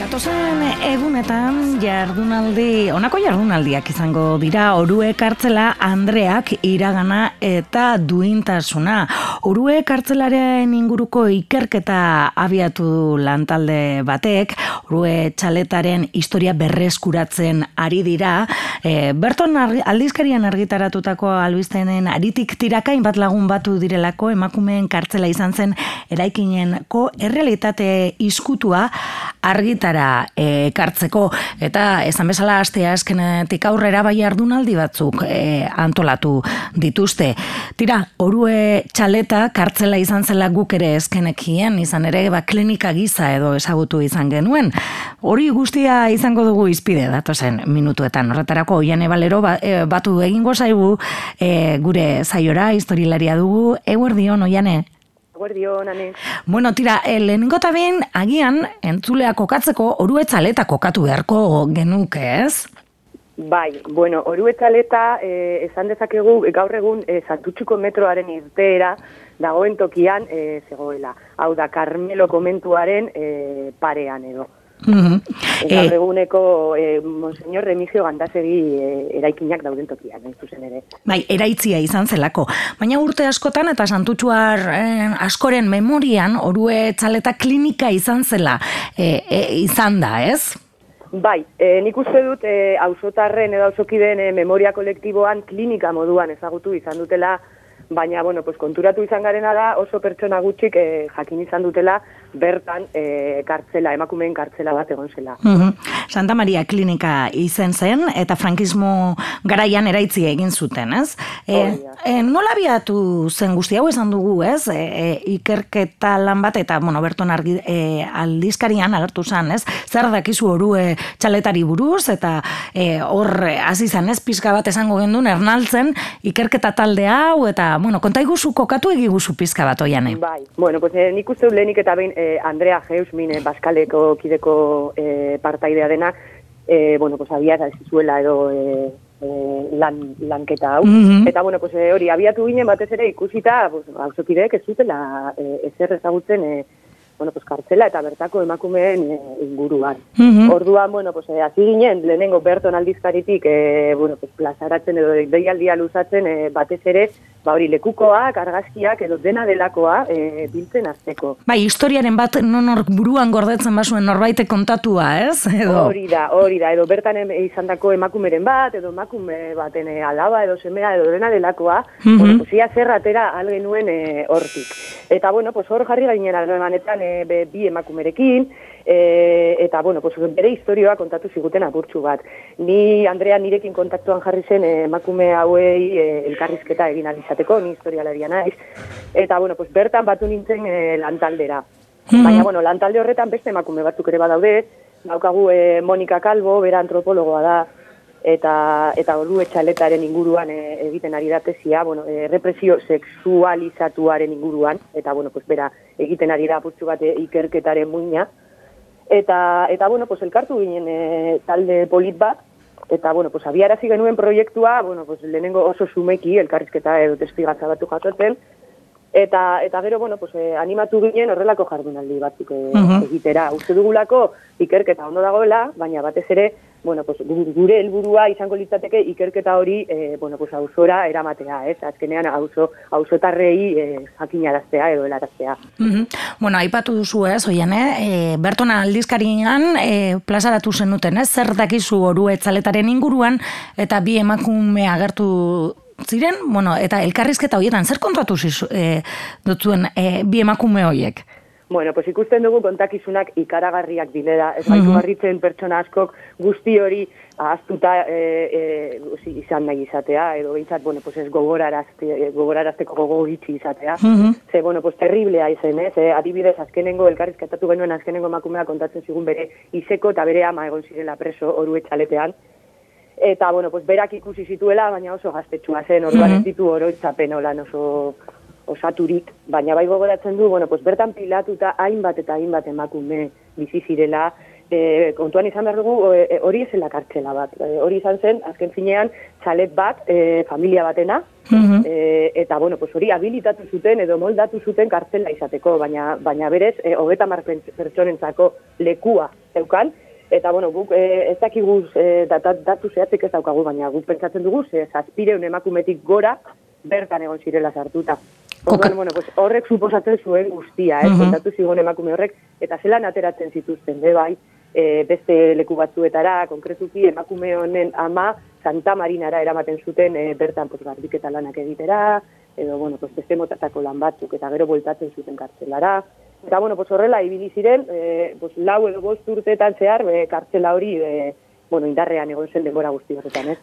Datozen egunetan jardunaldi, honako jardunaldiak izango dira Orue Kartzela Andreak iragana eta duintasuna. Orue Kartzelaren inguruko ikerketa abiatu lantalde batek, Orue Txaletaren historia berreskuratzen ari dira. E, Berton aldizkarian argitaratutako albiztenen aritik tirakain bat lagun batu direlako emakumeen kartzela izan zen eraikinenko errealitate iskutua argitara eh, ekartzeko eta esan bezala astea eskenetik aurrera bai ardunaldi batzuk e, antolatu dituzte. Tira, orue txaleta kartzela izan zela guk ere eskenekien, izan ere ba, klinika giza edo ezagutu izan genuen. Hori guztia izango dugu izpide datozen minutuetan. Horretarako, oian ebalero ba, e, batu egingo zaigu e, gure zaiora, historilaria dugu, eguer dion, oiane? Guardio, nane. Bueno, tira, eh, lehenengo eta behin, agian, entzulea kokatzeko, oruetzaleta kokatu beharko genuke, ez? Bai, bueno, oruetzaleta, eh, esan dezakegu, gaur egun, eh, santutxuko metroaren irteera, dagoen tokian, eh, zegoela. Hau da, Carmelo komentuaren eh, parean edo. Mhm. Eta Eh, eguneko eh, Monseñor Remigio Gandasegi eh, eraikinak dauden tokian, hain zuzen ere. bai, eraitzia izan zelako. Baina urte askotan eta santutxuar eh, askoren memorian, orue txaleta klinika izan zela eh, eh, izan da, ez? Bai, e, nik uste dut e, auzotarren edo auzokideen e, memoria kolektiboan klinika moduan ezagutu izan dutela, baina bueno, pues, konturatu izan garena da oso pertsona gutxik e, jakin izan dutela bertan e, kartzela, emakumeen kartzela bat egon zela. Mhm. Santa Maria Klinika izen zen, eta frankismo garaian eraitzi egin zuten, ez? E, e, nola biatu zen guzti hau esan dugu, ez? E, e, ikerketa lan bat, eta, bueno, berton argi, e, aldizkarian agertu zen, ez? Zer dakizu orue txaletari buruz, eta e, hor hasi zen, ez? Pizka bat esango gendun, ernaltzen, ikerketa talde hau, eta, bueno, konta iguzu kokatu egiguzu pizka bat oiane. Bai, bueno, pues, e, nik uste lehenik eta behin e, Andrea Geus, mine Baskaleko kideko e, partaidea dena, e, bueno, pues, abiara ez zuela edo e, e, lan, lanketa hau. Mhm. Eta, bueno, pues, hori, abiatu ginen batez ere ikusita, pues, auzokideek ez zutela e, ezer ezagutzen, e, bueno, pues, kartzela eta bertako emakumeen e, inguruan. Mhm. Orduan, bueno, pues, eh, hasi ginen, lehenengo Berton aldizkaritik, eh, bueno, pues, plazaratzen edo deialdia luzatzen, eh, batez ere, ba hori lekukoak, argazkiak edo dena delakoa eh, biltzen azteko. Bai, historiaren bat non hor buruan gordetzen basuen norbaitek kontatua, ez? Edo. Hori da, hori da, edo bertan em- izandako emakumeren bat, edo emakume baten eh, alaba edo semea edo dena delakoa, Mhm. bueno, pues ia zer atera algenuen eh, hortik. Eta, bueno, pues hor jarri ginen harremanetan be- bi emakumerekin, e, eta, bueno, pues, bere historioa kontatu ziguten apurtxu bat. Ni, Andrea, nirekin kontaktuan jarri zen eh, emakume hauei eh, elkarrizketa egin alizateko, ni historialaria naiz. Eta, bueno, pues, bertan batu nintzen eh, lantaldera. Mhm. Baina, bueno, lantalde horretan beste emakume batzuk ere badaude, daukagu eh, Monika Calvo, bera antropologoa da, eta eta ordu etxaletaren inguruan e, egiten ari da tesia, bueno, e, represio sexualizatuaren inguruan, eta, bueno, pues, bera egiten ari da apurtxu bat e, ikerketaren muina. Eta, eta bueno, pues, elkartu ginen e, talde polit bat, eta, bueno, pues, abiarazi genuen proiektua, bueno, pues, lehenengo oso sumeki, elkarrizketa edo testigatza batu jasotzen, Eta, eta gero, bueno, pues, eh, animatu ginen horrelako jardunaldi batzuk eh, Mhm. egitera. Uste dugulako ikerketa ondo dagoela, baina batez ere, bueno, pues, gu- gure helburua izango litzateke ikerketa hori, eh, bueno, pues, auzora eramatea, ez? Azkenean auzo, auzotarrei eh, jakinaraztea edo helaraztea. Mhm. Bueno, aipatu duzu ez, oian, eh? Bertona aldizkarian e, plazaratu zenuten, ez? Zer dakizu oru etzaletaren inguruan, eta bi emakume agertu ziren, bueno, eta elkarrizketa horietan, zer kontatu zizu, e, dutzuen e, bi emakume horiek? Bueno, pues ikusten dugu kontakizunak ikaragarriak dilera, ez baitu garritzen pertsona askok guzti hori ahaztuta e, e, izan nahi izatea, edo behintzat, bueno, pues ez gogorarazte, e, gogorarazteko gogo gitxi izatea. Mhm. Ze, bueno, pues terriblea izen, ez? E, adibidez, azkenengo, elkarrizketatu genuen azkenengo emakumea kontatzen zigun bere izeko eta bere ama egon zirela preso oru etxaletean. Eta, bueno, pues berak ikusi zituela, baina oso gaztetxua zen, orduan Mhm. ez ditu oroitzapen oso osaturik, baina bai gogoratzen du, bueno, pues bertan pilatuta hainbat eta hainbat emakume bizi zirela, e, kontuan izan behar dugu, e, hori ezela kartxela bat. E, hori izan zen, azken finean, txalet bat, e, familia batena, Mhm. e, eta, bueno, pues hori habilitatu zuten edo moldatu zuten kartzela izateko, baina, baina berez, e, hogeta mar pertsonentzako lekua zeukan, eta bueno, guk e, ez dakigu e, datu zehatzik ez daukagu, baina guk pentsatzen dugu, ze zazpireun emakumetik gora, bertan egon zirela sartuta. Orduan, bueno, pues, horrek suposatzen zuen guztia, eh, uh -huh. zigon emakume horrek, eta zelan ateratzen zituzten, be bai, e, beste leku batzuetara, konkretuki emakume honen ama Santa Marinara eramaten zuten e, bertan pues, garbiketa lanak egitera, edo, bueno, pues, beste motatako lan batzuk, eta gero bueltatzen zuten kartzelara. Eta, bueno, pues, horrela, ibili ziren, e, pues, lau edo bost urteetan zehar, be, kartzela hori, e, bueno, indarrean egon zen denbora guzti horretan, ez?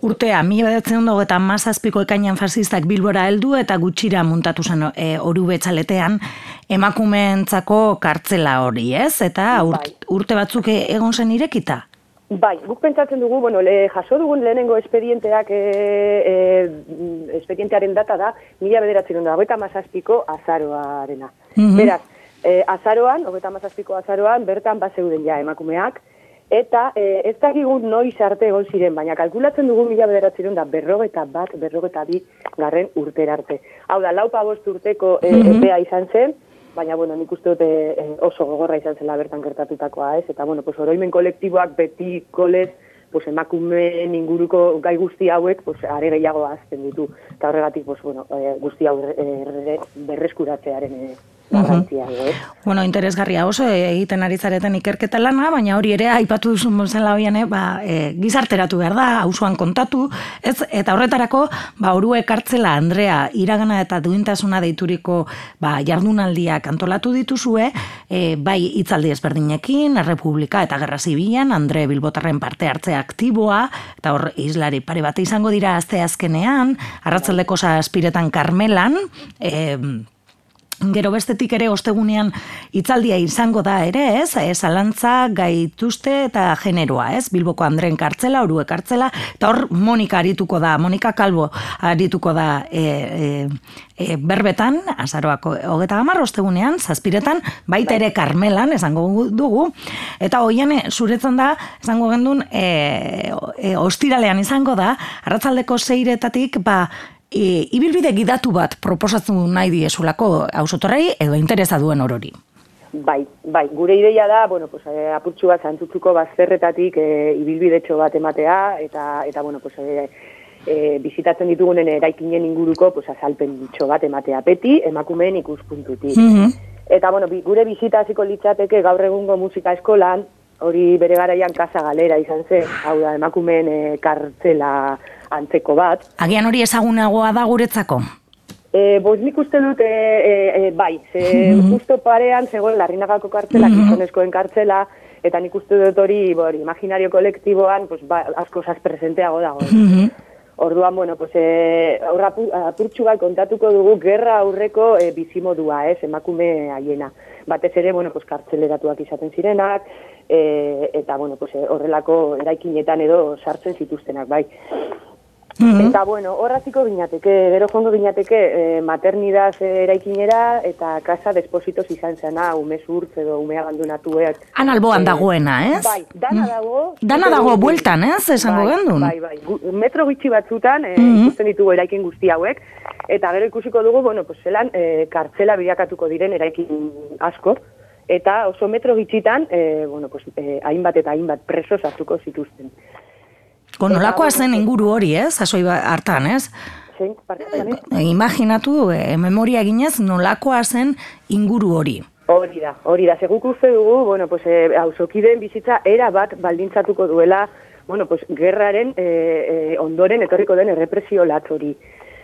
Urtea, mi bedatzen dugu eta mazazpiko ekainan fasistak bilbora heldu eta gutxira muntatu zen e, oru betxaletean emakumeentzako kartzela hori, ez? Eta bai. urte batzuk e, egon zen irekita? Bai, guk pentsatzen dugu, bueno, le, jaso dugun lehenengo espedienteak, e, e, espedientearen data da, mila bederatzen da, hogeita mazazpiko azaroarena. Mm Beraz, e, azaroan, hogeita mazazpiko azaroan, bertan bat zeuden ja emakumeak, Eta e, ez dakigun noiz arte egon ziren, baina kalkulatzen dugu mila bederatzen da berrogeta bat, berrogeta bi garren urter arte. Hau da, laupa bost urteko e, mm epea izan zen, baina bueno, nik uste dute e, oso gogorra izan zela bertan gertatutakoa ez, eta bueno, pues, oroimen kolektiboak beti kolez, pues, emakumeen inguruko gai guzti hauek pues, are gehiago azten ditu. Eta horregatik pues, bueno, e, guzti hau e, berreskuratzearen e, garrantzia eh? Bueno, interesgarria oso egiten ari zareten ikerketa lana, baina hori ere aipatu duzun bezala hoian, eh, ba, e, gizarteratu behar da, auzoan kontatu, ez eta horretarako, ba orue kartzela Andrea iragana eta duintasuna deituriko ba jardunaldiak antolatu dituzue, e, bai hitzaldi ezberdinekin, Errepublika eta Gerra Zibilan Andre Bilbotarren parte hartze aktiboa eta hor islari pare bat izango dira aste azkenean, arratsaldeko aspiretan Karmelan, eh Gero bestetik ere ostegunean hitzaldia izango da ere, ez? Ez alantza gaituzte eta generoa, ez? Bilboko Andren kartzela, Orue kartzela, eta hor Monika arituko da, Monika Kalbo arituko da e, e, e, berbetan, azaroako hogeta gamar, ostegunean, zazpiretan, baita ere Karmelan, esango dugu, eta hoian zuretzen da, esango gendun, e, e, ostiralean izango da, arratzaldeko zeiretatik, ba, e, ibilbide gidatu bat proposatzen nahi diesulako ausotorrei edo interesa duen orori. Bai, bai, gure ideia da, bueno, pues, eh, apurtxu bat zantzutuko bazterretatik e, ibilbidetxo bat ematea, eta, eta bueno, pues, e, e, bizitatzen ditugunen eraikinen inguruko pues, azalpen ditxo bat ematea peti, emakumeen ikuspuntutik. Mm Eta, bueno, gure bizita hasiko litzateke gaur egungo musika eskolan, hori bere garaian kasa galera izan zen, hau da, emakumeen e, kartzela antzeko bat. Agian hori ezagunagoa da guretzako? E, boz nik uste dut, e, e, bai, ze mm justo parean zegoen larrinagako kartzela, mm -hmm. kartzela, eta nik uste dut hori, bori, imaginario kolektiboan, pues, ba, asko zaz presenteago dago. Mm Orduan, bueno, pues, e, apurtxu bat kontatuko dugu gerra aurreko e, bizimodua, ez, emakume haiena. Batez ere, bueno, pues, kartzeleratuak izaten zirenak, e, eta, bueno, pues, horrelako eraikinetan edo sartzen zituztenak, bai. -hmm. Eta, bueno, horraziko gineateke, gero jongo gineateke e, maternidaz eraikinera eta kasa despositos izan zena, ume zurtz edo ume abandonatuek. Han alboan e, dagoena, ez? Bai, dana mm. dago. Dana dago bueltan, ez? Esango bai, gendun. Bai, bai, metro gitxi batzutan e, ikusten ditugu eraikin guzti hauek, eta gero ikusiko dugu, bueno, pues, zelan e, kartzela bilakatuko diren eraikin asko, eta oso metro gitxitan, e, bueno, pues, e, hainbat eta hainbat preso sartuko zituzten. Nolakoa zen inguru hori, ez? Asoi ba, hartan, ez? Zein, e, imaginatu, e, memoria ginez, nolakoa zen inguru hori. Hori da, hori da. Seguk uste dugu, bueno, pues, e, hausokideen bizitza era bat baldintzatuko duela, bueno, pues, gerraren e, e, ondoren etorriko den errepresio hori.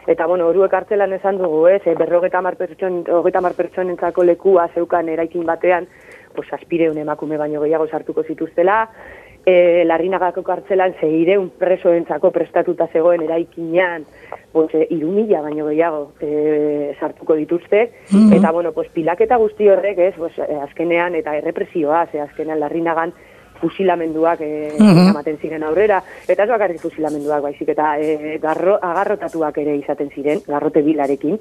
Eta, bueno, horuek hartzelan esan dugu, ez, e, berrogeta mar entzako lekua zeukan eraikin batean, pues, aspireun emakume baino gehiago sartuko zituztela, e, larrinagako kartzelan zeireun presoentzako prestatuta zegoen eraikinean, pues, e, irumila baino gehiago e, sartuko dituzte, mhm. eta, bueno, pues, pilaketa guzti horrek, ez, pues, e, azkenean, eta errepresioa, ze azkenean larrinagan fusilamenduak e, mm ematen ziren aurrera, eta ez bakarrik fusilamenduak baizik, eta e, garro, agarrotatuak ere izaten ziren, garrote bilarekin.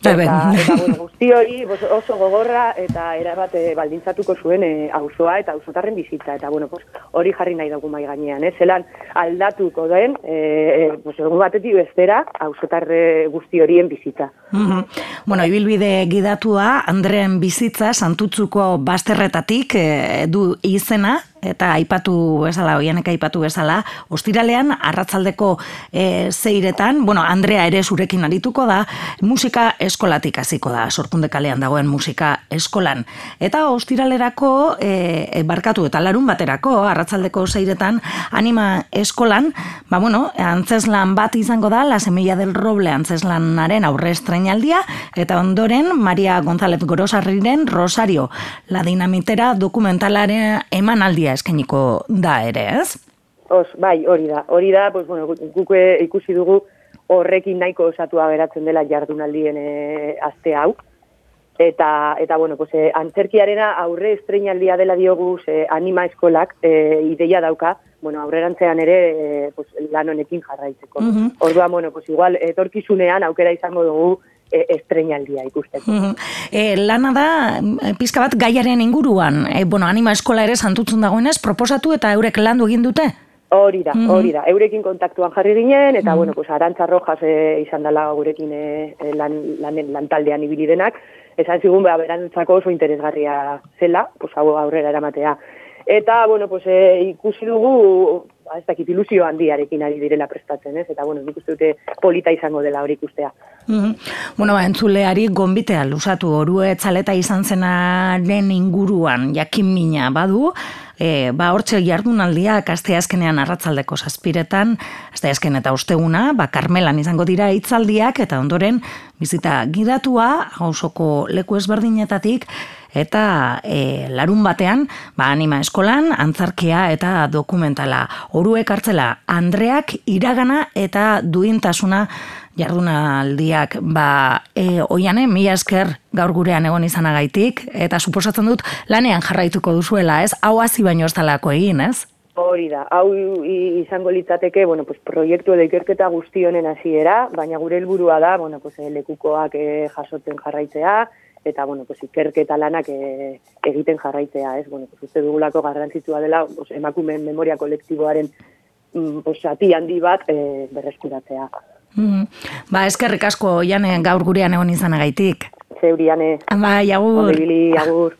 Eta, eta bueno, guzti hori oso gogorra eta erabat eh, baldintzatuko zuen eh, auzoa eta auzotarren bizitza. Eta bueno, pues, hori jarri nahi dugu mai gainean. Eh? Zelan aldatuko den, eh, pues, egun batetik bestera, auzotarre guzti horien bizitza. Mhm. Bueno, ibilbide gidatua, Andren bizitza, santutzuko basterretatik eh, du izena, eta aipatu bezala, oianek aipatu bezala, ostiralean, arratzaldeko e, zeiretan, bueno, Andrea ere zurekin arituko da, musika eskolatik hasiko da, sorkunde kalean dagoen musika eskolan. Eta ostiralerako, e, barkatu eta larun baterako, arratzaldeko zeiretan, anima eskolan, ba bueno, antzeslan bat izango da, la semilla del roble antzeslanaren aurre estrenaldia, eta ondoren, Maria González Gorosarriren Rosario, la dinamitera dokumentalaren emanaldia eskainiko da ere, ez? Os, bai, hori da. Hori da, pues, bueno, guk ikusi dugu horrekin nahiko osatua geratzen dela jardunaldien e, aste hau. Eta, eta bueno, pues, e, antzerkiarena aurre estreinaldia dela diogu e, anima eskolak e, ideia dauka, bueno, aurrerantzean ere e, pues, lan honekin jarraitzeko. Mm Orduan, bueno, pues, igual, etorkizunean aukera izango dugu e, estrenaldia ikusteko. Mm e, lana da, e, pizka bat gaiaren inguruan, e, bueno, anima eskola ere santutzen dagoenez, proposatu eta eurek landu egin dute? Hori da, hori da. Eurekin kontaktuan jarri ginen, eta, bueno, pues, arantza rojas e, izan dela gurekin e, lan, lan, lan taldean ibili denak, esan zigun, beha, berantzako oso interesgarria zela, pues, hau aurrera eramatea. Eta, bueno, pues, e, ikusi dugu, ba, ez dakit ilusio handiarekin ari direla prestatzen, ez? Eta, bueno, nik uste dute polita izango dela hori ikustea. Mm Bueno, ba, entzuleari gombitea lusatu orue txaleta izan zenaren inguruan jakin mina badu, e, ba, hortxe jardunaldia kaste azkenean arratzaldeko zazpiretan, azte azken eta osteguna, ba, karmelan izango dira hitzaldiak eta ondoren bizita gidatua, hausoko leku ezberdinetatik, eta e, larun batean, ba, anima eskolan, antzarkia eta dokumentala. Oruek hartzela, Andreak iragana eta duintasuna jardunaldiak ba e, oiane mila esker gaur gurean egon izanagaitik eta suposatzen dut lanean jarraituko duzuela, ez? Hau hasi baino ez talako egin, ez? Hori da, hau izango litzateke, bueno, pues, proiektu edo ikerketa guzti honen hasiera, baina gure helburua da, bueno, pues, lekukoak eh, jasotzen jarraitzea, eta bueno, pues, ikerketa lanak e, egiten jarraitzea, ez? Bueno, pues, uste dugulako garrantzitsua dela pues, emakumeen memoria kolektiboaren mm, pues, ati handi bat e, berreskuratzea. Mm. Ba, eskerrik asko, Jane, gaur gurean egon izanagaitik. Zeuriane. Ba, jagur. Obibili, jagur.